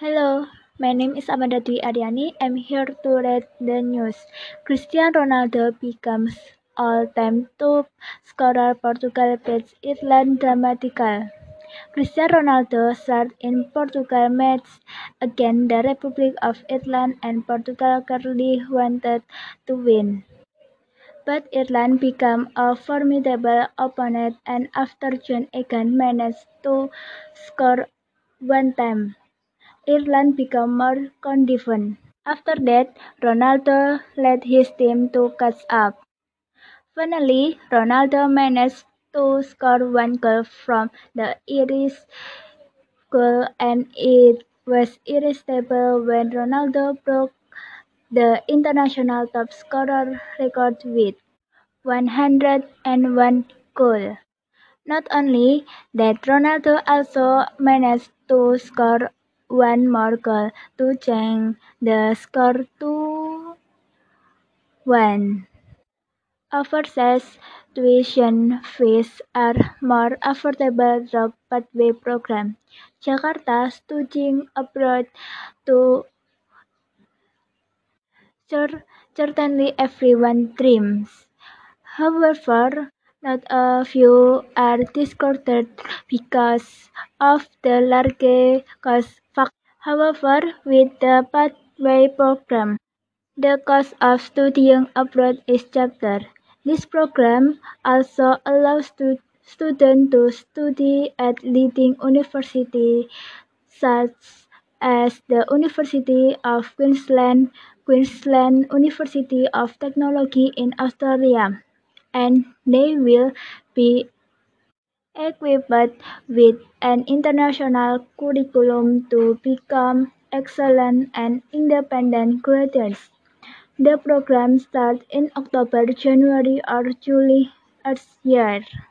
Hello, my name is Amanda Dwi Aryani. I'm here to read the news. Cristiano Ronaldo becomes all-time top scorer. Portugal beats Ireland dramatically. Cristiano Ronaldo starred in Portugal match against the Republic of Ireland and Portugal clearly wanted to win. But Ireland became a formidable opponent and after John Egan managed to score one time. Ireland became more confident. After that, Ronaldo led his team to catch up. Finally, Ronaldo managed to score one goal from the Irish goal and it was irresistible when Ronaldo broke the international top scorer record with 101 goals. Not only that, Ronaldo also managed to score one more goal to change the score to 1. Overseas tuition fees are more affordable through Pathway program. Jakarta studying abroad to certainly everyone dreams. However, not a few are discouraged because of the large cost factor. However, with the Pathway program, the cost of studying abroad is cheaper. This program also allows students to study at leading universities such as the University of Queensland, Queensland University of Technology in Australia, and they will be equipped with an international curriculum to become excellent and independent creators. The program starts in October, January or July each year.